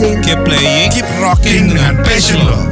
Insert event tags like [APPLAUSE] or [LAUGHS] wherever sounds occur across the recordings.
Asik. Keep playing, keep rocking dengan passion lo.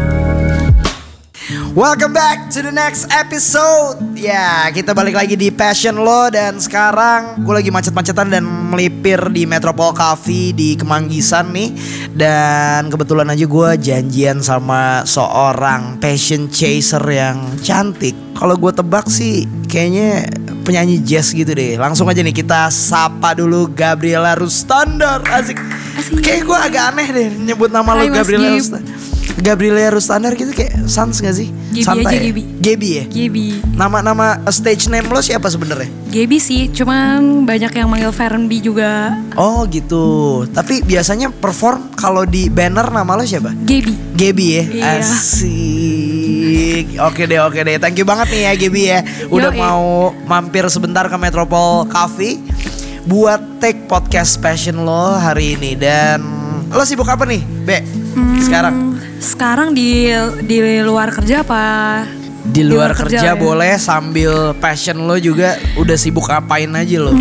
Welcome back to the next episode. Ya, kita balik lagi di Passion Lo dan sekarang gue lagi macet-macetan dan melipir di Metropole Cafe di Kemanggisan nih. Dan kebetulan aja gue janjian sama seorang passion chaser yang cantik. Kalau gue tebak sih kayaknya penyanyi jazz gitu deh. Langsung aja nih kita sapa dulu Gabriela Rustandar. Asik. Asik. Kayak gue agak aneh deh nyebut nama lo Hai, Gabriela. Rustandar. Gabriela Rustandar gitu kayak sans gak sih? Gibi Santai aja, ya? Gibi. Gaby ya? Gaby. Nama-nama stage name lo siapa sebenarnya? Gaby sih, cuman banyak yang manggil Feren B juga. Oh gitu. Tapi biasanya perform kalau di banner nama lo siapa? Gaby. Gaby ya? Iya. Asik. Oke deh, oke deh. Thank you banget nih ya Gaby ya. Udah Yoi. mau mampir sebentar ke Metropole Cafe buat take podcast passion lo hari ini dan lo sibuk apa nih, Be? Hmm, Sekarang di di luar kerja apa? di luar, kerja, ya? boleh sambil passion lo juga udah sibuk apain aja lo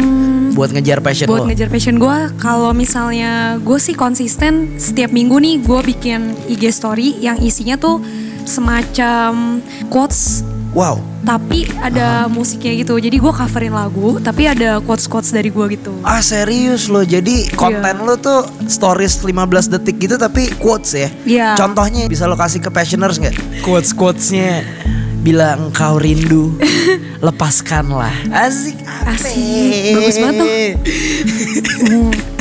buat ngejar passion Hmm. Buat lo. ngejar passion gue, kalau misalnya gue sih konsisten setiap minggu nih gue bikin IG story yang isinya tuh semacam quotes Wow. tapi ada musiknya gitu. Jadi gue coverin lagu, tapi ada quotes quotes dari gue gitu. Ah serius lo jadi konten Iya. lo tuh stories 15 detik gitu tapi quotes ya Iya. Contohnya bisa lo kasih ke passioners nggak? Quotes quotesnya Bila engkau rindu [LAUGHS] Lepaskanlah Asik Asik. Bagus banget tuh. [LAUGHS]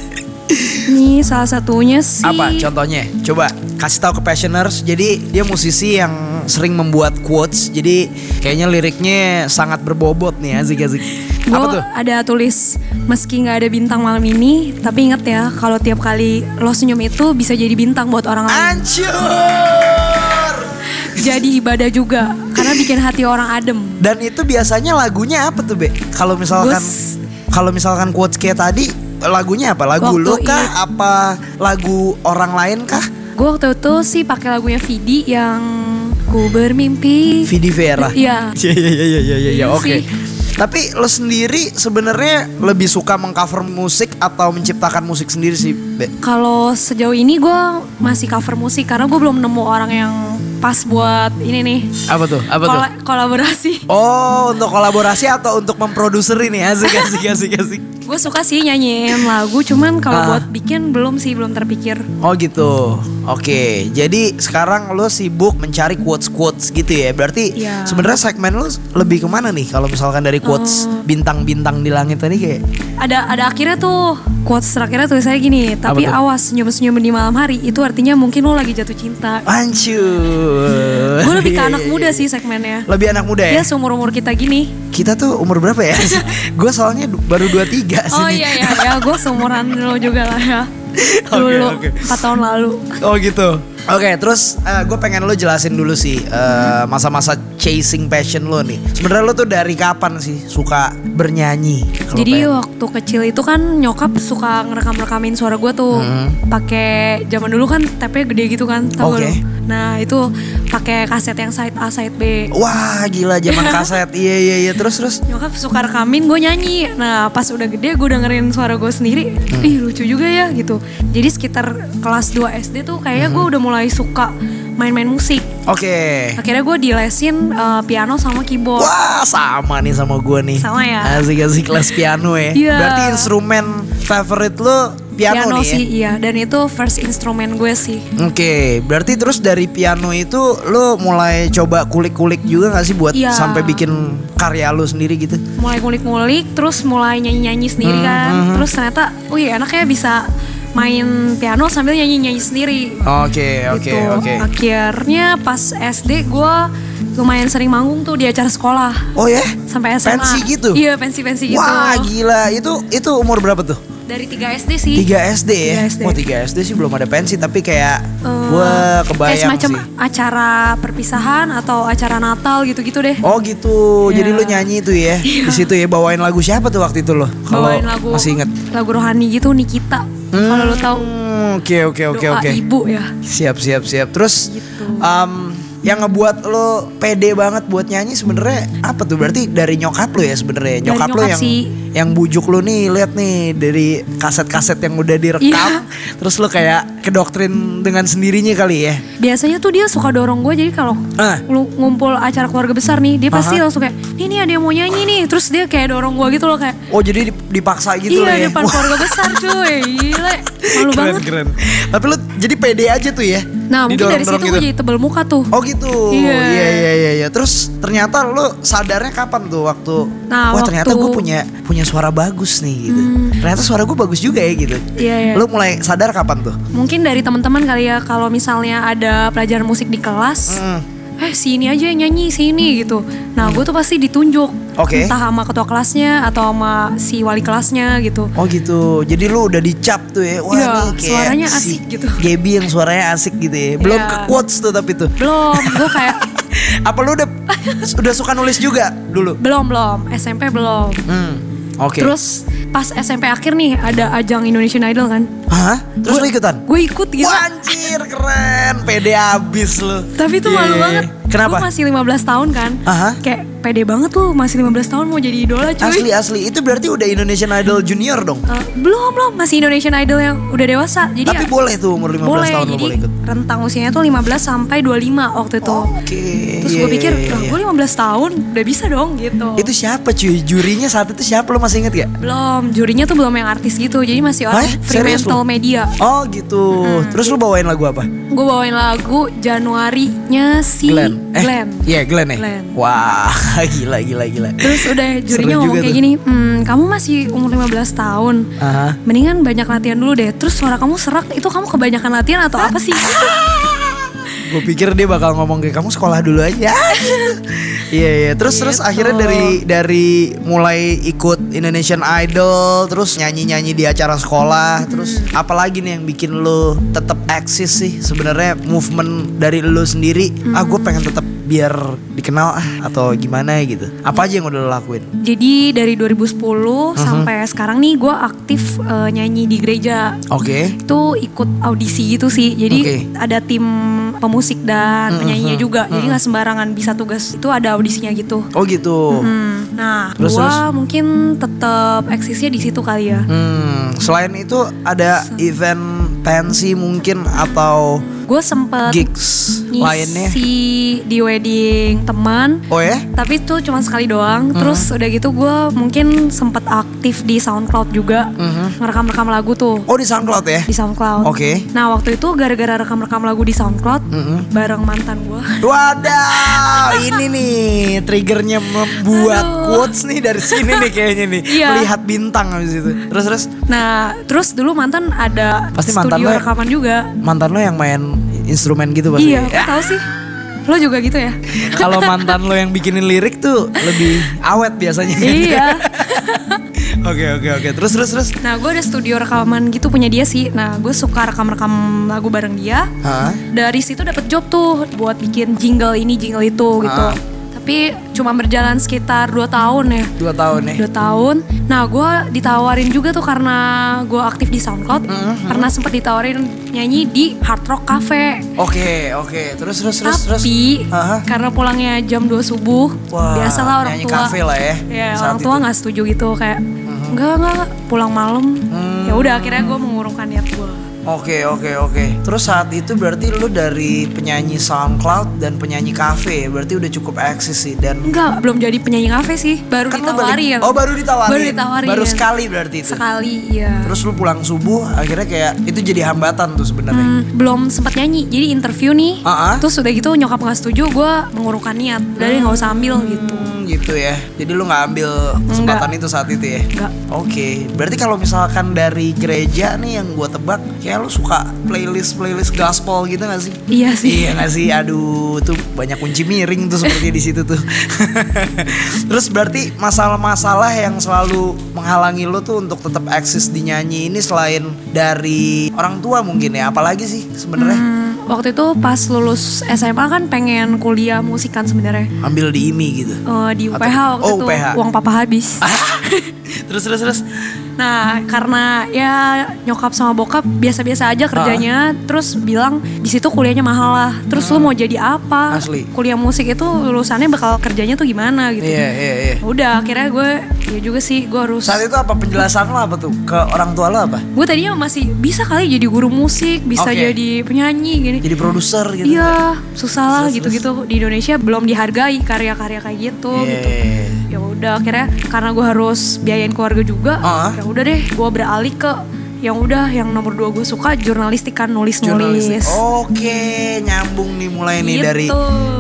Nih salah satunya sih. Apa contohnya? Coba kasih tahu ke passioners. Jadi dia musisi yang sering membuat quotes. Jadi kayaknya liriknya sangat berbobot nih. Gue Apa tuh? ada tulis meski nggak ada bintang malam ini, tapi ingat ya kalau tiap kali lo senyum itu bisa jadi bintang buat orang lain. Ancur. Jadi ibadah juga karena bikin hati orang adem. Dan itu biasanya lagunya apa tuh, Be? Kalau misalkan kalau misalkan quotes kayak tadi, lagunya apa? Lagu Waktu lo kah? iya. Apa lagu orang lain kah? Gue waktu itu sih pakai lagunya Vidi yang ku bermimpi. Vidi Vera. Iya. Iya iya iya iya iya iya. Iya Oke. Tapi lo sendiri sebenarnya lebih suka mengcover musik atau menciptakan musik sendiri sih, Be? Kalau sejauh ini gue masih cover musik karena gue belum nemu orang yang pas buat ini nih. Apa tuh? Apa tuh? Kola- kolaborasi. Oh, untuk kolaborasi atau untuk memproduser ini? Asik asik asik asik. Gue suka sih nyanyiin lagu, cuman kalau Ah. buat bikin belum sih, belum terpikir. Oh gitu. Oke, jadi sekarang lo sibuk mencari quotes quotes gitu ya. Berarti Iya. sebenarnya segmen lo lebih ke mana nih? Kalau misalkan dari quotes Oh. bintang-bintang di langit tadi kayak Ada ada akhirnya tuh quotes terakhirnya tulisannya gini, tapi tuh? awas senyum-senyum di malam hari itu artinya mungkin lo lagi jatuh cinta. Ancur. Gue lebih ke [LAUGHS] anak muda sih segmennya. Lebih anak muda ya? Ya seumur umur kita gini. Kita tuh umur berapa ya? [LAUGHS] Gue soalnya baru 23 sini. Oh iya ya ya, gue seumuran lo juga lah ya. [LAUGHS] Dulu oke. 4 tahun lalu. Oh gitu. Oke, terus gue pengen lo jelasin dulu sih eh, masa-masa chasing passion lo nih. Sebenarnya lo tuh dari kapan sih suka bernyanyi? Jadi pengen- waktu kecil itu kan nyokap suka ngerekam-rekamin suara gue tuh pakai zaman dulu kan tape gede gitu kan, tau Hmm. lu? Nah itu pakai kaset yang side A side B. Wah gila zaman kaset [LAUGHS] Iya iya iya terus terus Nyokap suka rekamin gue nyanyi. Nah pas udah gede gue dengerin suara gue sendiri, Hmm. ih lucu juga ya gitu. Jadi sekitar kelas 2 SD tuh kayaknya gue Hmm. udah mulai suka main-main musik. Oke Akhirnya gue dilesin uh, piano sama keyboard. Wah sama nih sama gue nih Sama ya? Asik-asik kelas piano ya Iya. Berarti instrumen favorit lo piano, nih ya sih iya dan itu first instrumen gue sih. Oke, berarti terus dari piano itu lo mulai coba kulik-kulik juga gak sih buat Iya. sampai bikin karya lo sendiri gitu? mulai ngulik-ngulik terus mulai nyanyi-nyanyi sendiri Hmm, kan terus ternyata wih enaknya bisa main piano sambil nyanyi-nyanyi sendiri Oke, oke, gitu oke. akhirnya pas SD gue lumayan sering manggung tuh di acara sekolah Oh ya? sampai SMA Pensi gitu? iya pensi-pensi gitu Wah gila, itu itu umur berapa tuh? dari 3 SD sih 3 SD ya? 3 SD. Wah 3 SD sih belum ada pensi tapi kayak Eh, gue kayak kebayang semacam sih. acara perpisahan atau acara Natal gitu-gitu deh Oh gitu, jadi Iya. lu nyanyi itu ya di situ ya bawain lagu siapa tuh waktu itu lo? Kalau bawain lagu masih inget? lagu rohani gitu Nikita kalau lo tahu Hmm, Oke oke oke doa oke. ibu ya Siap siap siap. Terus Gitu. um, yang ngebuat lo pede banget buat nyanyi sebenarnya apa tuh? Berarti dari nyokap lo ya sebenarnya. Nyokap, lo nyokap yang sih. yang bujuk lo nih, lihat nih dari kaset-kaset yang udah direkam. Iya. Terus lu kayak kedoktrin dengan sendirinya kali ya. Biasanya tuh dia suka dorong gue jadi kalau Ah. lu ngumpul acara keluarga besar nih, dia pasti Aha. langsung kayak, nih nih ada yang mau nyanyi nih. Terus dia kayak dorong gue gitu loh kayak, Oh jadi dip- dipaksa gitu iya lah ya. depan keluarga besar cuy, gila, malu keren, banget. keren. Tapi lu jadi pede aja tuh ya. Nah mungkin dari situ gue jadi tebel muka tuh. Oh gitu. Iya. iya iya iya iya. Terus ternyata lu sadarnya kapan tuh waktu Nah, wah waktu- ternyata gue punya punya suara bagus nih gitu. Ternyata suara gue bagus juga ya gitu. Iya, iya. Lu mulai sadar kapan tuh? Mungkin dari teman-teman kali ya kalau misalnya ada pelajaran musik di kelas, Mm. Eh si ini aja yang nyanyi sini gitu. Nah gue tuh pasti ditunjuk, Oke. entah sama ketua kelasnya atau sama si wali kelasnya gitu. Oh gitu. Jadi lu udah dicap tuh ya. Wah nih kayak suaranya si asik gitu. Gaby yang suaranya asik gitu ya. Belum Iya. ke quotes tuh tapi tuh. Belum, gue kayak [LAUGHS] Apa lu udah udah suka nulis juga dulu? belum belum SMP belum. Hmm. Oke. Terus pas SMP akhir nih ada ajang Indonesian Idol kan. Hah? Terus lu ikutan? Gue ikut gitu. Wah, anjir keren. Pede abis lu. Tapi itu malu iya, iya. banget. Kenapa? Gue masih 15 tahun kan. Aha. Kayak pede banget tuh masih 15 tahun mau jadi idola cuy. Asli asli itu berarti udah Indonesian Idol Junior dong. Eh, belum belum masih Indonesian Idol yang udah dewasa. Jadi Tapi ya, boleh tuh umur 15 boleh. tahun jadi boleh ikut. rentang usianya tuh 15 sampai 25 waktu itu. Oke. Terus iya, gue pikir, lah gue 15 tahun udah bisa dong gitu. Itu siapa cuy? Jurinya saat itu siapa lo masih inget gak? belum, jurinya tuh belum yang artis gitu. Jadi masih orang Hah? Fremantle? Media. Oh gitu. Terus lu bawain lagu apa? Gue bawain lagu Januarinya si Glenn. Eh, Glenn. Iya Glenn ya. Glenn. Wah [LAUGHS] gila gila gila. Terus udah jurinya Seru ngomong kayak tuh. gini, hmm, kamu masih umur 15 tahun, Aha. mendingan banyak latihan dulu deh. Terus suara kamu serak, itu kamu kebanyakan latihan atau apa sih? [LAUGHS] Gue pikir dia bakal ngomong kayak kamu sekolah dulu aja. [LAUGHS] Iya iya. Terus terus Gitu. akhirnya dari dari mulai ikut Indonesian Idol, terus nyanyi nyanyi di acara sekolah, terus Hmm. apalagi nih yang bikin lo tetap eksis sih sebenarnya movement dari lo sendiri. Ah gue pengen tetap biar dikenal ah atau gimana gitu. Apa aja yang udah lo lakuin? Jadi dari 2010 Mhm. sampai sekarang nih gue aktif eh, nyanyi di gereja. Oke. Itu ikut audisi gitu sih. Jadi Oke. ada tim pemusik dan Mhm, penyanyinya mhm, juga. Jadi nggak sembarangan bisa tugas. Itu ada audisinya gitu. Oh gitu. Hmm, nah, Terus, gue terus? mungkin tetap eksisnya di situ kali ya. Hmm, selain itu ada event pensi mungkin atau Gue sempet gigs lainnya. ngisi di wedding teman. Oh ya? Tapi itu cuma sekali doang. Hmm. Terus udah gitu gue mungkin sempet aktif di SoundCloud juga, ngerekam-rekam lagu tuh Oh di SoundCloud ya? di SoundCloud. Oke. Nah waktu itu gara-gara rekam-rekam lagu di SoundCloud Mhm. bareng mantan gue. [LAUGHS] Wadaw, ini nih triggernya membuat Aduh. quotes nih dari sini nih kayaknya nih. [LAUGHS] Iya. Melihat bintang habis itu. Terus terus Nah terus dulu mantan ada Pasti mantan studio lo- rekaman juga. mantan lo yang main instrumen gitu pasti. Iya, kok tahu sih? Lo juga gitu ya? [LAUGHS] Kalau mantan lo yang bikinin lirik tuh lebih awet biasanya. iya. [LAUGHS] Oke oke oke. Terus terus terus. Nah gue ada studio rekaman gitu punya dia sih. Nah gue suka rekam-rekam lagu bareng dia. Hah? Dari situ dapat job tuh buat bikin jingle ini jingle itu gitu. Ah. Tapi cuma berjalan sekitar 2 tahun ya. Dua tahun nih. Dua tahun. Nah gue ditawarin juga tuh karena gue aktif di SoundCloud. Mm-hmm. Pernah sempet ditawarin nyanyi di Hard Rock Cafe. Oke oke. Terus terus terus terus. Tapi Aha. karena pulangnya jam 2 subuh, Wah, biasalah orang nyanyi tua. kafe lah ya, Ya, saat orang tua itu. Mm-hmm. nggak setuju gitu kayak enggak enggak enggak, pulang malam. Hmm. Ya udah akhirnya gue mengurungkan niat gue. Oke oke oke. Terus saat itu berarti lu dari penyanyi SoundCloud dan penyanyi cafe, berarti udah cukup eksis sih dan Enggak, belum jadi penyanyi kafe sih, baru Kan lu balik- ditawarin. Oh baru ditawarin. Baru ditawarin. Baru sekali berarti itu. Sekali, iya. Terus lu pulang subuh, akhirnya kayak itu jadi hambatan tuh sebenarnya. Hmm, belum sempat nyanyi, jadi interview nih. Ah, ah. Terus udah gitu nyokap nggak setuju, gue mengurungkan niat. Dari nggak usah ambil gitu. Gitu ya. Jadi lu nggak ambil kesempatan itu saat itu ya? Enggak. Oke, berarti kalau misalkan dari gereja nih yang gua tebak, kayak lu suka playlist playlist gospel gitu gak sih? Iya sih. Iya gak sih? Aduh, tuh banyak kunci miring tuh seperti di situ tuh. [LAUGHS] Terus berarti masalah-masalah yang selalu menghalangi lo tuh untuk tetap eksis di nyanyi ini selain dari orang tua mungkin ya, apalagi sih sebenarnya? Hmm, waktu itu pas lulus SMA kan pengen kuliah musik kan sebenarnya. Ambil di IMI gitu. Eh, di Atau- UPH waktu oh, itu UPH. uang papa habis. [LAUGHS] terus terus terus. Nah, karena ya nyokap sama bokap biasa-biasa aja kerjanya, terus bilang di situ kuliahnya mahal lah. Terus lu mau jadi apa? Asli. Kuliah musik itu lulusannya bakal kerjanya tuh gimana gitu. Iya, iya, iya. Udah, akhirnya gue ya juga sih gue harus Saat itu apa penjelasan lo apa tuh ke orang tua lo apa? gue tadinya masih bisa kali jadi guru musik, bisa Oke. jadi penyanyi gini. Jadi produser gitu. Iya, susah lah gitu-gitu di Indonesia belum dihargai karya-karya kayak gitu. Iya. gitu. Ya udah akhirnya karena gue harus biayain keluarga juga, Ah. ya udah deh gue beralih ke yang udah yang nomor dua gue suka jurnalistik kan Jurnalistik. nulis-nulis. Oke, nyambung nih mulai nih Gitu. dari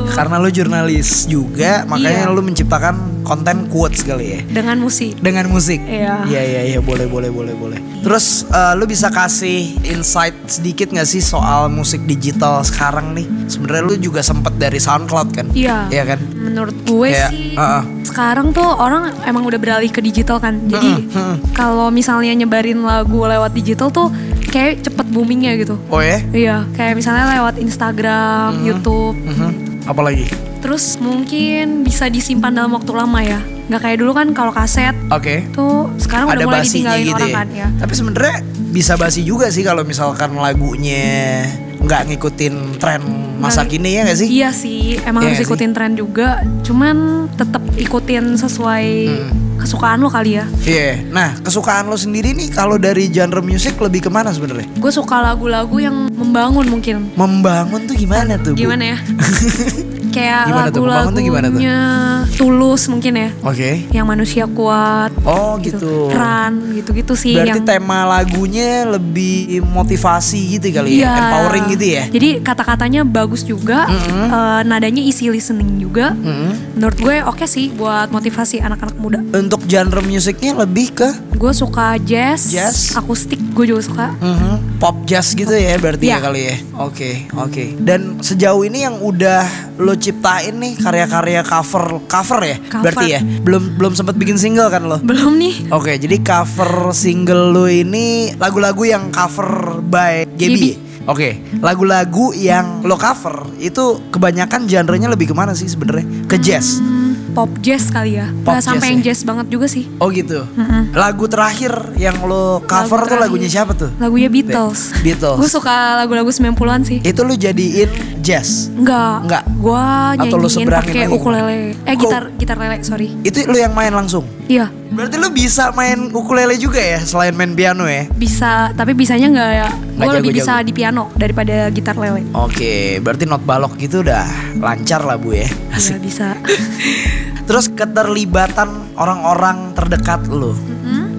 karena lu jurnalis juga, makanya Iya. lu menciptakan konten quotes kali ya. Dengan musik. Dengan musik. Iya. Iya, iya, iya, boleh, boleh, boleh, boleh. Terus eh, lu bisa kasih insight sedikit gak sih soal musik digital sekarang nih? Sebenarnya lu juga sempet dari SoundCloud kan? Iya. Iya kan? Menurut gue Kayak, sih uh-uh. sekarang tuh orang emang udah beralih ke digital kan. Jadi kalau misalnya nyebarin lagu lewat digital tuh kayak cepet boomingnya gitu. Oh ya? Iya, kayak misalnya lewat Instagram, YouTube. Mhm. Apalagi? Terus mungkin bisa disimpan dalam waktu lama ya. Nggak kayak dulu kan kalau kaset Oke. tuh sekarang ada udah mulai ditinggalin gitu orang ya. kan ya. Tapi sebenarnya bisa basi juga sih kalau misalkan lagunya nggak ngikutin tren masa Nggak- kini ya gak sih? Iya sih, emang Iya harus sih? ikutin tren juga. Cuman tetap ikutin sesuai kesukaan lo kali ya. Iya. Nah, kesukaan lo sendiri nih kalau dari genre musik lebih ke mana sebenarnya? Gue suka lagu-lagu yang membangun mungkin. Membangun tuh gimana tuh? Bu? Gimana ya? [LAUGHS] Kayak Gimana lagu-lagunya tulus mungkin ya. Oke. Yang manusia kuat. Oh gitu. Run gitu-gitu sih Berarti yang tema lagunya lebih motivasi gitu kali ya, empowering gitu ya. Jadi kata-katanya bagus juga, eh, nadanya easy listening juga. Mm-mm. Menurut gue oke sih buat motivasi anak-anak muda. Untuk genre musiknya lebih ke Gue suka jazz, Jazz. akustik gue juga suka. mhm, pop jazz gitu ya berarti ya Iya. kali ya. Oke, oke. Dan sejauh ini yang udah lo ciptain nih karya-karya cover cover ya? Cover. Berarti ya. Belum belum sempat bikin single kan lo? Belum nih. Oke, jadi cover single lo ini lagu-lagu yang cover by Gaby. Gaby. Oke, lagu-lagu yang lo cover itu kebanyakan genrenya lebih ke mana sih sebenarnya? Ke jazz. Pop jazz kali ya. Pop Gak sampai jazz yang ya? jazz banget juga sih. Oh gitu. Lagu terakhir yang lo cover tuh terakhir. lagunya siapa tuh? Lagunya Beatles. Beatles. Gue suka lagu-lagu 90-an sih. Itu lo jadiin jazz. Enggak. Enggak. Gue nyanyiin pakai ukulele. Eh Kok- gitar gitar lele, sorry. Itu lo yang main langsung. Iya. Berarti lo bisa main ukulele juga ya selain main piano ya? Bisa, tapi bisanya nggak ya. Gue Nggak lebih bisa jago-jago. di piano daripada gitar lele. Oke, berarti not balok gitu udah lancar lah bu ya. Asik. bisa. [LAUGHS] Terus keterlibatan orang-orang terdekat lo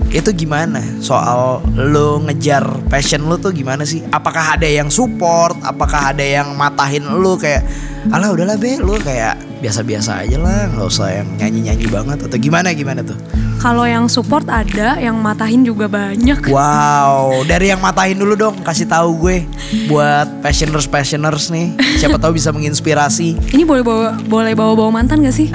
itu gimana? Soal lo ngejar passion lo tuh gimana sih? Apakah ada yang support? Apakah ada yang matahin lo kayak Alah udahlah be lo kayak biasa-biasa aja lah nggak usah yang nyanyi-nyanyi banget atau gimana gimana tuh? Kalau yang support ada, yang matahin juga banyak. Wow, dari yang matahin dulu dong, kasih tahu gue buat passioners passioners nih, siapa tahu bisa menginspirasi. Ini boleh bawa boleh bawa bawa mantan gak sih?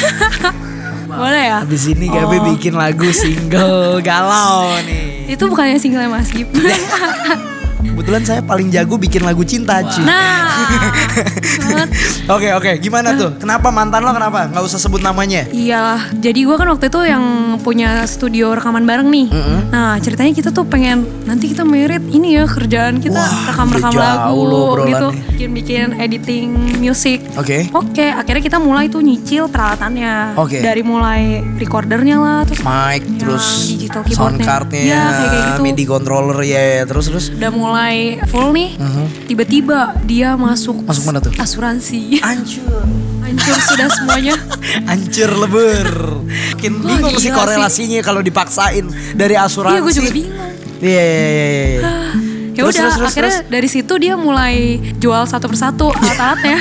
[LAUGHS] boleh ya. Habis ini Gabi Oh. bikin lagu single galau nih. Itu bukannya single Mas Gip. [LAUGHS] Kebetulan saya paling jago bikin lagu cinta cuy. nah. [LAUGHS] Oke oke, gimana tuh? Kenapa mantan lo kenapa? Nggak usah sebut namanya. Iyalah, jadi gue kan waktu itu yang punya studio rekaman bareng nih. Mm-mm. Nah ceritanya kita tuh pengen nanti kita merit ini ya kerjaan kita rekam-rekam lagu loh gitu, bikin-bikin editing musik. Oke. Oke, akhirnya kita mulai tuh nyicil peralatannya. Oke. Dari mulai recordernya lah, terus Mic terus digital sound keyboardnya. cardnya, Ya, kayak kayak gitu. MIDI controller ya, ya. terus terus. udah mulai full nih. Tiba-tiba dia masuk. Masuk mana tuh? asuransi. Hancur. Hancur sudah semuanya. [LAUGHS] Hancur lebur. Makin Wah, bingung gila sih korelasinya kalau dipaksain dari asuransi. Iya, gue juga bingung. Iya iya iya iya. iya. [SIGHS] Ya Terus, udah, terus, terus, akhirnya dari situ dia mulai jual satu persatu [LAUGHS] alat-alatnya.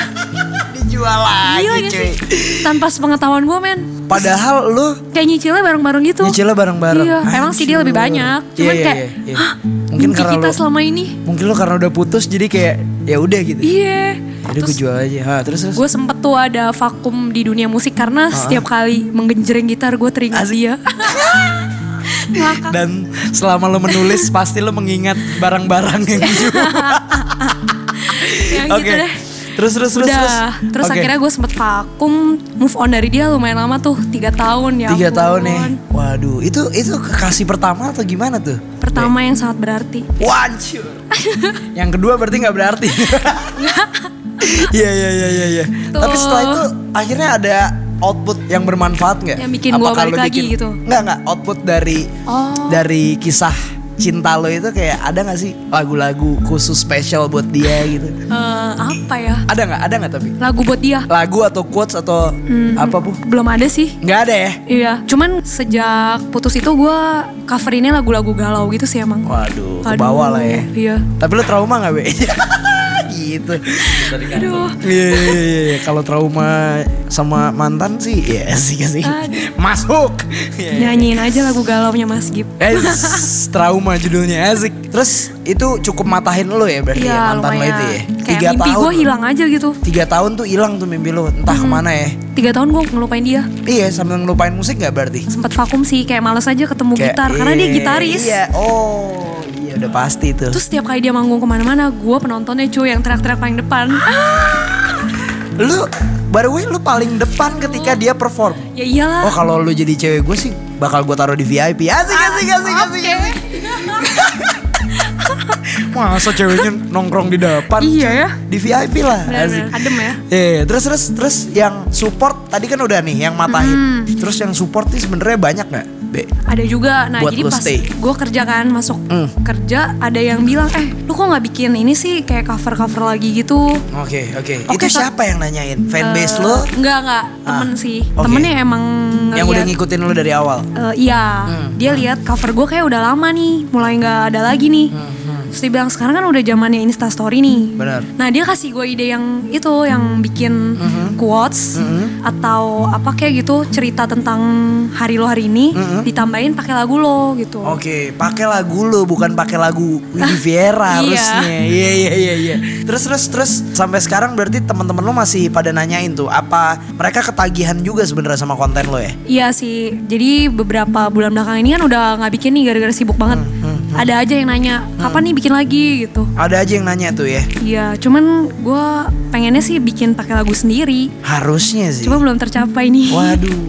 Dijual lagi Gila cuy. sih? Tanpa sepengetahuan gue men. Padahal lu Kayak nyicilnya bareng-bareng gitu. nyicilnya bareng-bareng. Iya, emang sih dia lebih banyak. Cuman Iya, iya, kayak, iya, iya. hah, Mungkin karena kita lu- selama ini. Mungkin lu karena udah putus jadi kayak ya udah gitu. Iya. Jadi gue Terus jual aja. Ha, terus terus. gue sempet tuh ada vakum di dunia musik karena setiap kali menggenjreng gitar gue teringat Asik. dia. [LAUGHS] Ngakak. Dan selama lo menulis pasti lo mengingat barang-barang yang dijual. [LAUGHS] ya [LAUGHS] Oke. gitu deh. Terus terus terus Udah, terus. terus, Oke. akhirnya gue sempet vakum, move on dari dia lumayan lama tuh, tiga tahun ya. tiga tahun nih. Waduh, itu itu kekasih pertama atau gimana tuh? Pertama yang sangat berarti. Wancur. [LAUGHS] yang kedua berarti nggak berarti. [LAUGHS] Iya iya iya iya. iya. Tuh. Tapi setelah itu akhirnya ada output yang bermanfaat nggak? Yang bikin Apakah balik lagi bikin- gitu? Nggak nggak output dari Oh. dari kisah cinta lo itu kayak ada nggak sih lagu-lagu khusus spesial buat dia gitu? Eh, apa ya? Ada nggak? Ada nggak tapi? Lagu buat dia? Lagu atau quotes atau Hmm. apa bu? Belum ada sih. Nggak ada ya? Iya, cuman sejak putus itu gue coverinnya lagu-lagu galau gitu sih emang. Waduh, Aduh, bawah lah ya. Iya. Tapi lo trauma nggak be? [LAUGHS] gitu. Aduh. Iya iya iya iya. kalau trauma sama mantan sih ya sih sih. Aduh. Masuk. Iya, iya. Nyanyiin aja lagu galaunya Mas Gip. Eh, trauma judulnya asik. Terus itu cukup matahin lo ya berarti ya Iya, mantan lo itu ya. Kayak mimpi gue hilang aja gitu. Tiga tahun tuh hilang tuh mimpi lo entah ke mana ya. Tiga tahun gue ngelupain dia. Iya sambil ngelupain musik nggak berarti? Sempet vakum sih, kayak males aja ketemu Kayak, gitar. Karena dia iya, gitaris. Iya, oh iya udah pasti tuh. Terus setiap kali dia manggung ke mana-mana, gue penontonnya cuy yang teriak-teriak paling depan. [GASPS] Lu by the way lu paling depan ketika dia perform. ya iyalah. Oh kalau lu jadi cewek gue sih bakal gue taruh di VIP. Asik asik asik asik. Oke. [LAUGHS] Masa ceweknya nongkrong di depan? Iya ya. Di VIP lah. Asik. Adem ya. Eh, terus terus terus yang support tadi kan udah nih yang matahin. Terus yang support nih sebenarnya banyak nggak? B. Ada juga. Nah, Buat jadi pas gue kerja kan masuk Hmm. kerja, ada yang bilang, eh, lu kok nggak bikin ini sih kayak cover-cover lagi gitu? Oke oke. Oke, Itu Kak. siapa yang nanyain? Fanbase Eh, lo? Enggak enggak, temen Ah, sih. oke. Temennya emang Yang udah ngeliat, ngikutin lo dari awal. eh, iya, Hmm, dia lihat cover gue kayak udah lama nih, mulai nggak ada lagi nih. Terus dia bilang sekarang kan udah zamannya Insta Story nih. Hmm, Benar. Nah dia kasih gue ide yang itu, yang bikin Hmm. Quotes atau apa kayak gitu cerita tentang hari lo hari ini, ditambahin pakai lagu lo gitu. Hmm. Oke, pakai lagu lo bukan pakai lagu [LAUGHS] Willy Viera Iya. harusnya. Iya iya iya iya. Terus terus terus sampai sekarang berarti teman-teman lo masih pada nanyain tuh apa mereka ketagihan juga sebenarnya sama konten lo ya? Iya sih, jadi beberapa bulan belakang ini kan udah nggak bikin nih gara-gara sibuk banget. Hmm, Ada aja yang nanya, kapan nih bikin lagi gitu. Ada aja yang nanya tuh ya. Iya, cuman gue pengennya sih bikin pakai lagu sendiri. Harusnya sih. Cuma belum tercapai nih. Waduh.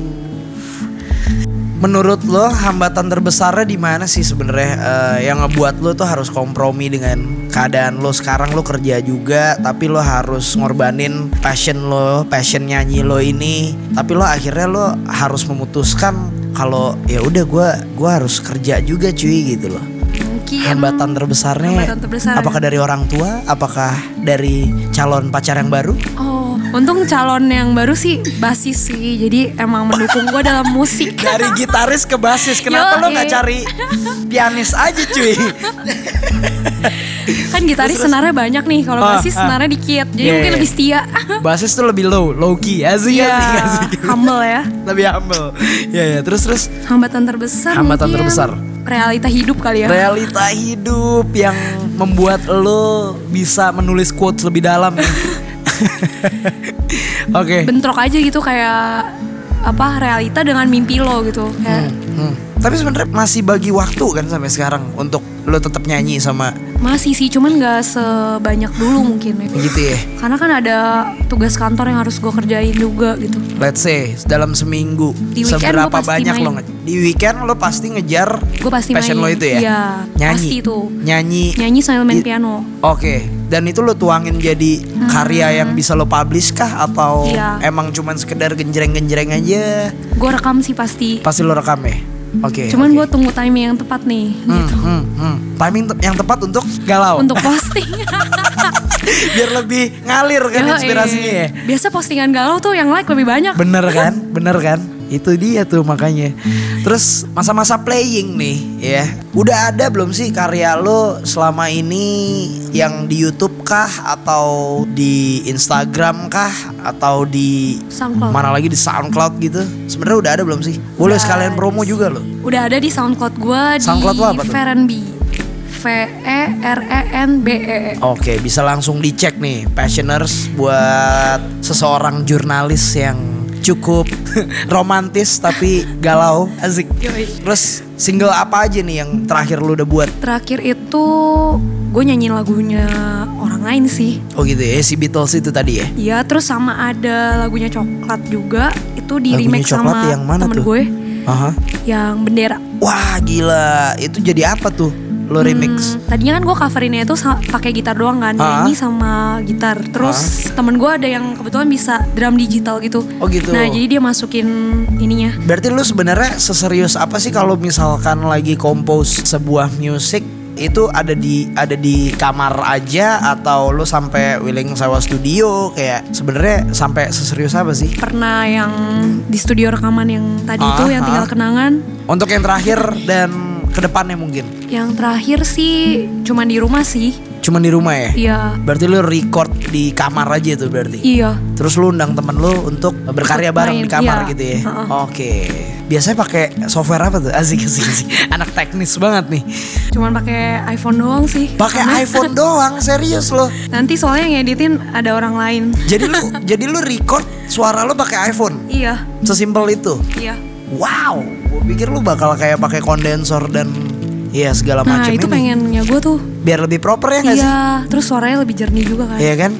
Menurut lo hambatan terbesarnya di mana sih sebenarnya eh, yang ngebuat lo tuh harus kompromi dengan keadaan lo sekarang lo kerja juga tapi lo harus ngorbanin passion lo, passion nyanyi lo ini. Tapi lo akhirnya lo harus memutuskan kalau ya udah gua gua harus kerja juga cuy gitu loh. Mungkin Hambatan terbesarnya hambatan terbesar. apakah dari orang tua, apakah dari calon pacar yang baru? Oh, untung calon yang baru sih basis sih. Jadi emang mendukung gue dalam musik. [LAUGHS] Dari gitaris ke basis, kenapa lo nggak cari pianis aja cuy? [LAUGHS] kan gitaris senarnya banyak nih, kalau Ah, basis ah. senarnya dikit. Jadi Yeah, mungkin yeah. lebih setia. [LAUGHS] Basis tuh lebih low, low key, asik Iya, asik asik. humble ya. Lebih humble. Ya ya, terus terus Hambatan terbesar Hambatan mungkin terbesar. realita hidup kali ya. realita hidup yang membuat lo bisa menulis quotes lebih dalam [LAUGHS] Oke. Bentrok aja gitu kayak apa realita dengan mimpi lo gitu. Kayak Hmm. Tapi sebenarnya masih bagi waktu kan sampai sekarang untuk lo tetap nyanyi sama masih sih, cuman nggak sebanyak dulu mungkin ya. gitu ya. Karena kan ada tugas kantor yang harus gue kerjain juga gitu. Let's say dalam seminggu Di weekend seberapa banyak main. lo di weekend lo pasti ngejar Gue pasti passion main. lo itu ya. Iya, nyanyi. pasti tuh. Nyanyi. Nyanyi sambil main piano. Oke, dan itu lo tuangin jadi karya yang bisa lo publish kah atau Hmm. Iya. emang cuman sekedar genjreng-genjreng aja? Gue rekam sih pasti. Pasti lo rekam ya. Oke. Cuman oke. gue tunggu timing yang tepat nih, Hmm, gitu. hmm, hmm. timing te- yang tepat untuk galau. Untuk posting. [LAUGHS] Biar lebih ngalir kan Yoi. inspirasinya ya. Biasa postingan galau tuh yang like lebih banyak. Bener kan? Bener kan? Itu dia tuh makanya. Terus masa-masa playing nih ya. Udah ada belum sih karya lo selama ini yang di YouTube kah atau di Instagram kah atau di SoundCloud. mana lagi di SoundCloud gitu? Sebenarnya udah ada belum sih? Boleh Udah sekalian promo juga lo. Udah ada di SoundCloud gue di SoundCloud lo apa? Ferenb. V E R E N B E. Oke, bisa langsung dicek nih Passioners buat seseorang jurnalis yang cukup [LAUGHS] romantis tapi galau, asik. Terus single apa aja nih yang terakhir lu udah buat? Terakhir itu gue nyanyiin lagunya orang lain sih. Oh gitu ya, si Beatles itu tadi ya. Iya, terus sama ada lagunya coklat juga. Itu di Lagunya remake Coklat sama yang mana temen tuh? gue Aha. yang bendera. Wah gila, itu jadi apa tuh? Lo remix? Hmm, tadinya kan gue coverinnya itu pakai gitar doang kan, Ah. nyanyi sama gitar. Terus temen gue ada yang kebetulan bisa drum digital gitu. Oh gitu. Nah jadi dia masukin ininya. Berarti lu sebenarnya seserius apa sih kalau misalkan lagi compose sebuah music itu ada di ada di kamar aja atau lu sampai willing sewa studio kayak sebenarnya sampai seserius apa sih? Pernah yang di studio rekaman yang tadi Ah, itu yang ah. tinggal kenangan. Untuk yang terakhir dan ke depannya mungkin Yang terakhir sih cuman di rumah sih. cuma di rumah ya? Iya. Berarti lu record di kamar aja tuh berarti? Iya. Terus lu undang temen lu untuk berkarya bareng di kamar iya. gitu ya? Heeh. Oke. Biasanya pakai software apa tuh? Asik asik asik. [LAUGHS] Anak teknis banget nih. Cuman pakai iPhone doang sih. Pakai iPhone [LAUGHS] doang, serius loh. Nanti soalnya yang ngeditin ada orang lain. Jadi lu jadi lu record suara lu pakai iPhone. Iya. Sesimpel itu. Iya. Wow, gue pikir lu bakal kayak pakai kondensor dan Iya segala Nah macam itu ini. pengennya gue tuh. Biar lebih proper ya nggak sih? Iya. Terus suaranya lebih jernih juga kan. Iya kan?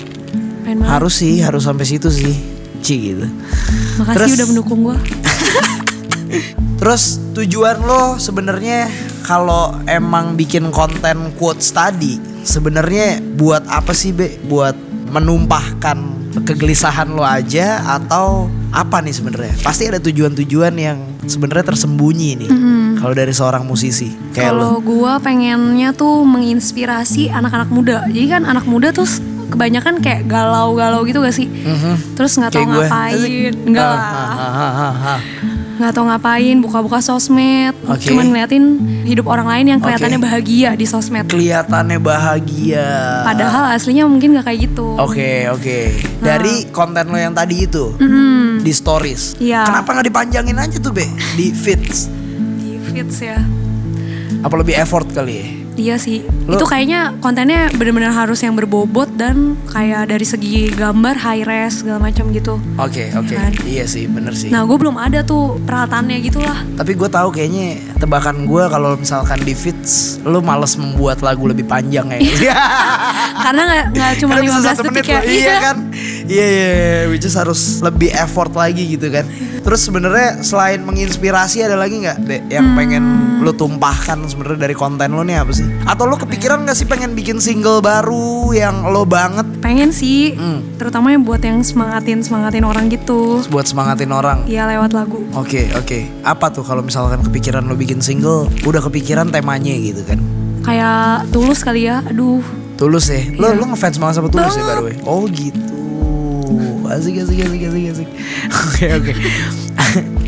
Pengen banget. Harus sih, harus sampai situ sih. Ci gitu. Makasih Terus- udah mendukung gue. [LAUGHS] Terus tujuan lo sebenarnya kalau emang bikin konten quotes tadi sebenarnya buat apa sih Be? Buat menumpahkan kegelisahan lo aja atau apa nih sebenarnya? Pasti ada tujuan-tujuan yang sebenarnya tersembunyi nih. Kalau dari seorang musisi kayak lo. Kalau gue pengennya tuh menginspirasi anak-anak muda. Jadi kan anak muda tuh kebanyakan kayak galau-galau gitu gak sih? Terus nggak tahu ngapain. [LAUGHS] Enggak Ah, lah. Nggak tahu ngapain buka-buka sosmed Oke. cuman ngeliatin hidup orang lain yang kelihatannya bahagia di sosmed Kelihatannya bahagia. padahal aslinya mungkin nggak kayak gitu Oke oke. Dari konten lo yang tadi itu Mm-mm. di stories. Iya. Kenapa nggak dipanjangin aja tuh be di feeds? di feeds ya Apa lebih effort kali ya? Iya sih Lo- itu kayaknya kontennya benar-benar harus yang berbobot dan kayak dari segi gambar high res segala macam gitu Oke oke. kan? Iya sih bener sih. nah gue belum ada tuh peralatannya gitu lah Tapi gue tahu kayaknya tebakan gue kalau misalkan di feeds lo males membuat lagu lebih panjang ya. [LAUGHS] karena nggak nggak cuma Karena bisa 15 satu detik ya loh. Iya kan? Iya iya, iya. which is harus lebih effort lagi gitu kan. Terus sebenarnya selain menginspirasi ada lagi nggak yang Hmm. pengen lo tumpahkan sebenarnya dari konten lo nih apa sih? Atau lo kepikiran nggak sih pengen bikin single baru yang lo banget pengen sih Hmm. terutama yang buat yang semangatin semangatin orang gitu buat semangatin orang? ya lewat lagu Oke oke. Apa tuh kalau misalkan kepikiran lo bikin single, udah kepikiran temanya gitu kan? kayak tulus kali ya aduh Tulus ya. Lo Iya. lo ngefans banget sama Tulus ya Banget. the way. Oh gitu. Asik asik asik asik asik. [LAUGHS] Oke oke. [LAUGHS]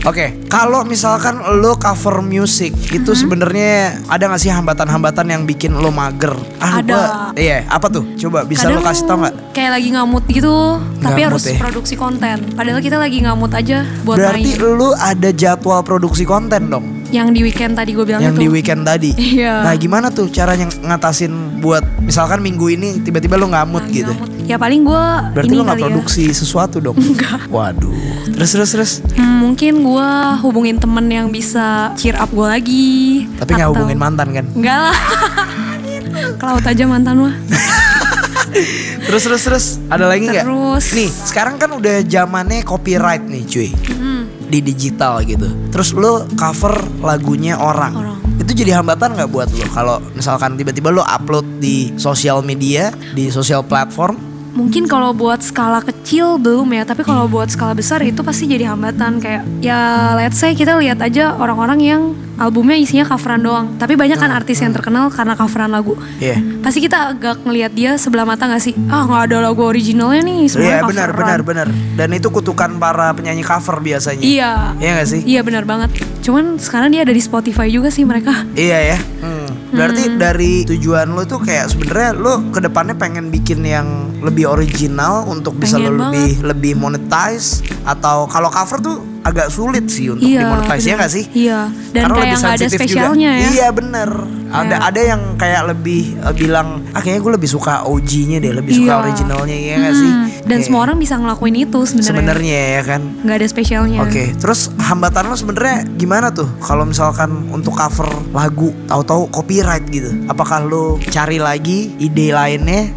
Oke, kalau misalkan lo cover music itu Hmm. sebenarnya ada gak sih hambatan-hambatan yang bikin lo mager? Ah, Ada. gua- iya, apa tuh? Coba bisa lo kasih tau nggak? kayak lagi ngamut gitu tapi Nggak harus ya? produksi konten padahal kita lagi ngamut aja buat Berarti main lo ada jadwal produksi konten dong? Yang di weekend tadi gue bilang yang itu di weekend tadi. [LAUGHS] Iya. Nah, gimana tuh caranya ngatasin buat misalkan minggu ini tiba-tiba lo ngamut Lagi gitu? ngamut. ya paling gue Berarti ini lo nggak ya produksi sesuatu dong? [LAUGHS] Waduh. Terus terus terus. Hmm, mungkin gue hubungin temen yang bisa cheer up gue lagi Tapi nggak hubungin mantan kan? enggak lah [LAUGHS] ke laut aja mantan mah Terus terus terus. Ada lagi nggak? Terus. Nih sekarang kan udah zamannya copyright nih cuy. Di digital gitu. Terus lo cover lagunya orang. Orang. Itu jadi hambatan nggak buat lo kalau misalkan tiba-tiba lo upload di sosial media, di sosial platform? Mungkin kalau buat skala kecil belum ya tapi kalau buat skala besar itu pasti jadi hambatan kayak ya let's say kita lihat aja orang-orang yang albumnya isinya coveran doang tapi banyak kan artis yang terkenal karena coveran lagu Iya. pasti kita agak ngelihat dia sebelah mata gak sih ah nggak ada lagu originalnya nih semua Iya benar benar benar. Dan itu kutukan para penyanyi cover biasanya. iya Iya gak sih? iya benar banget cuman sekarang dia ada di Spotify juga sih mereka Iya ya. Hmm. Berarti dari tujuan lo tuh kayak sebenarnya lo ke depannya pengen bikin yang lebih original untuk bisa Pengen lo lebih lebih monetize atau kalau cover tuh agak sulit sih untuk Iya, dimonetize ya nggak sih? Iya, dan Karena kayak lebih ada spesialnya juga. ya. Iya bener. Ada Kayak- ada yang kayak lebih eh, bilang, ah kayaknya gue lebih suka OG-nya deh, lebih suka Iya. originalnya ya nggak sih? Hmm, Dan semua orang bisa ngelakuin itu sebenarnya. sebenarnya ya kan. Nggak ada spesialnya. Oke, terus hambatan lo sebenarnya gimana tuh kalau misalkan untuk cover lagu tahu-tahu copyright gitu? Apakah lo cari lagi ide lainnya?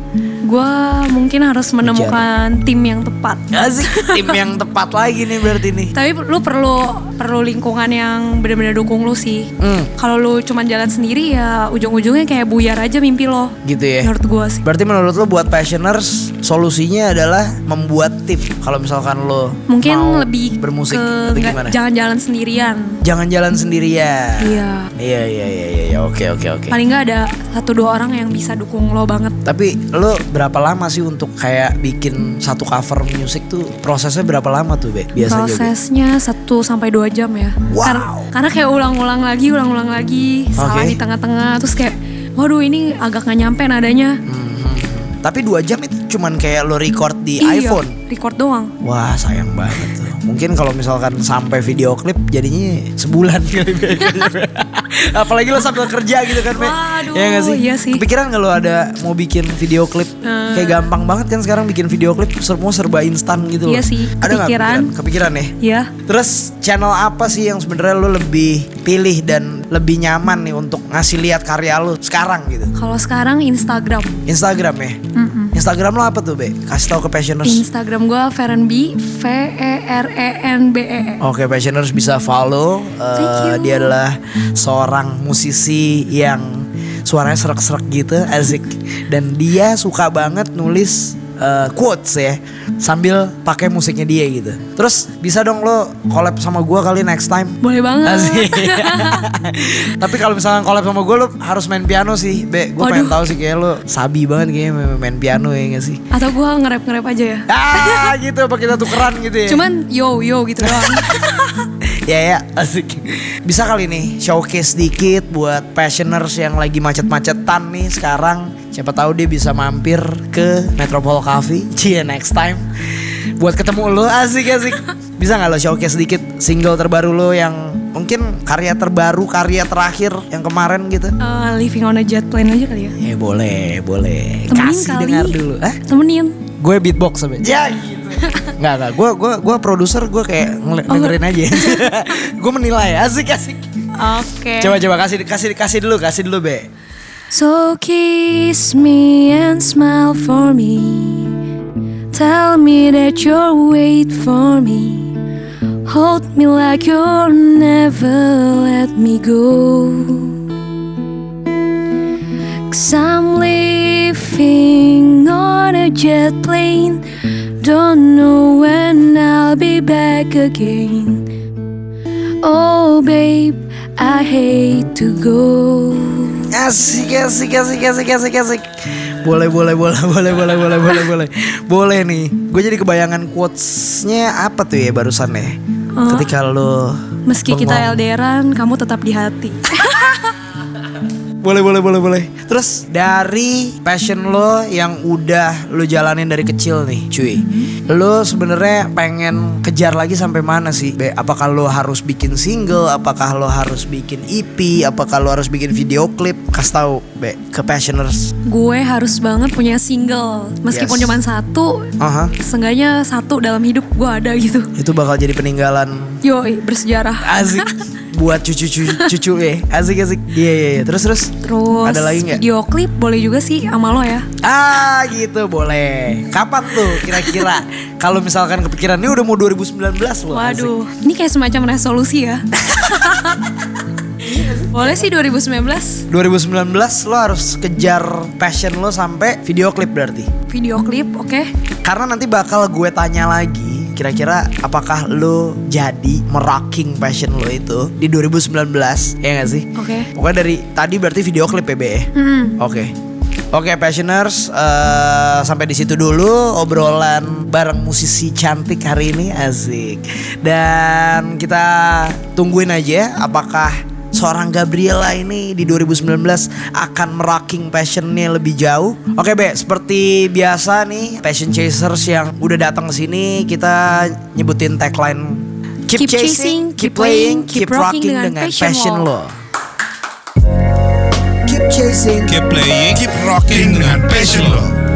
Gue mungkin harus menemukan tim yang tepat. Asik, tim yang tepat lagi nih berarti nih. Tapi lu perlu perlu lingkungan yang benar-benar dukung lu sih. Hmm, Kalau lu cuma jalan sendiri ya ujung-ujungnya kayak buyar aja mimpi lo. gitu ya. Menurut gue sih. Berarti menurut lo buat passioners solusinya adalah membuat tim. Kalau misalkan lo Mungkin mau lebih bermusik ke atau gimana? jangan jalan sendirian. Jangan jalan sendirian. Iya. Iya iya iya iya iya. oke oke oke. Paling nggak ada satu dua orang yang bisa dukung lo banget. Tapi lo berapa lama sih untuk kayak bikin satu cover musik tuh prosesnya berapa lama tuh be? Biasanya? Prosesnya 1 sampai 2 jam ya. Wow. Karena, karena kayak ulang-ulang lagi, ulang-ulang lagi, salah Oke. di tengah-tengah terus kayak waduh ini agak nggak nyampe nadanya. Hmm. Tapi dua jam itu cuman kayak lo record di Iya, iPhone. record doang. Wah sayang banget. Mungkin kalau misalkan sampai video klip jadinya sebulan. [LAUGHS] Apalagi lo sambil kerja gitu kan. Waduh, Ya nggak sih? iya sih. Kepikiran nggak lo ada mau bikin video klip? Eh. Kayak gampang banget kan sekarang bikin video klip semua serba instan gitu loh. Iya sih, Ada nggak kepikiran. Kepikiran ya? Ya, Terus channel apa sih yang sebenarnya lo lebih pilih dan lebih nyaman nih untuk ngasih lihat karya lo sekarang gitu? kalau sekarang Instagram. Instagram ya? Mm-mm. Instagram lo apa tuh Be? Kasih tahu ke passioners. Instagram gue Ferenbi V E R E N B E. Oke, passioners bisa follow. You. dia adalah seorang musisi yang suaranya serak-serak gitu, asik. Dan dia suka banget nulis eh, quotes ya, sambil pakai musiknya dia gitu. Terus bisa dong lo collab sama gua kali next time. Boleh banget. [LAUGHS] Tapi kalau misalnya collab sama gue lo harus main piano sih, Be. Gue pengen tahu sih kayak lo sabi banget kayaknya main, main piano ya gak sih? Atau gue nge-rap-nge-rap aja ya. Ah gitu apa kita tukeran gitu ya Cuman yo yo gitu doang. [LAUGHS] Ya ya. Asik. Bisa kali nih showcase dikit buat passioners yang lagi macet-macetan nih sekarang. Siapa tahu dia bisa mampir ke Metropole Cafe. [LAUGHS] Cie next time. Buat ketemu lo asik asik. Bisa gak lo showcase dikit single terbaru lo yang mungkin karya terbaru, karya terakhir yang kemarin gitu? Eh, living on a jet plane aja kali ya. Ya boleh, boleh. Temenin Kasih kali. dengar dulu Hah? Temenin. Gue beatbox sampai Ya gitu Nggak, nggak Gue gua, gua produser Gue kayak Oh, dengerin aja [LAUGHS] Gue menilai Asik, asik Oke. Coba coba kasih kasih kasih dulu kasih dulu be. So kiss me and smile for me. Tell me that you'll wait for me. Hold me like you'll never let me go. Cause I'm living on a jet plane. Don't know when I'll be back again. Oh, babe, I hate to go. Asik asik asik asik asik asik. Boleh boleh boleh [LAUGHS] boleh boleh boleh boleh boleh. Boleh nih. Gue jadi kebayangan quotesnya apa tuh ya barusan ya. Oh. Ketika lo Meski kita bengong. LDRan, kamu tetap di hati. [LAUGHS] Boleh boleh boleh boleh. Terus dari passion lo yang udah lo jalanin dari kecil nih, cuy. Lo sebenarnya pengen kejar lagi sampai mana sih? Be, apakah lo harus bikin single? Apakah lo harus bikin EP? Apakah lo harus bikin video klip? Kasih tahu, Be, ke passioners. Gue harus banget punya single. Meskipun Yes. cuma satu, Aha. seenggaknya satu dalam hidup gue ada gitu. Itu bakal jadi peninggalan Yoi, bersejarah. asik [LAUGHS] buat cucu-cucu cucu ya. Asik asik. Iya iya iya. Terus terus. Terus Ada lagi nggak? video klip boleh juga sih sama lo ya. Ah gitu boleh. Kapan tuh kira-kira? Kalau misalkan kepikiran ini udah mau 2019 loh. asik. Waduh, ini kayak semacam resolusi ya. [LAUGHS] boleh sih 2019 2019 lo harus kejar passion lo sampai video klip berarti. video klip, oke? Karena nanti bakal gue tanya lagi kira-kira apakah lo jadi merocking passion lo itu di 2019 ya gak sih? Oke. Pokoknya dari tadi berarti video klip Be? ya? Hmm. Oke. Oke passioners eh, sampai di situ dulu obrolan bareng musisi cantik hari ini asik dan kita tungguin aja apakah seorang Gabriela ini di 2019 akan merocking passionnya lebih jauh. Oke Be, seperti biasa nih passion chasers yang udah datang ke sini kita nyebutin tagline Keep, chasing, keep playing, keep rocking dengan passion lo. Keep chasing, Keep playing, keep rocking dengan passion lo.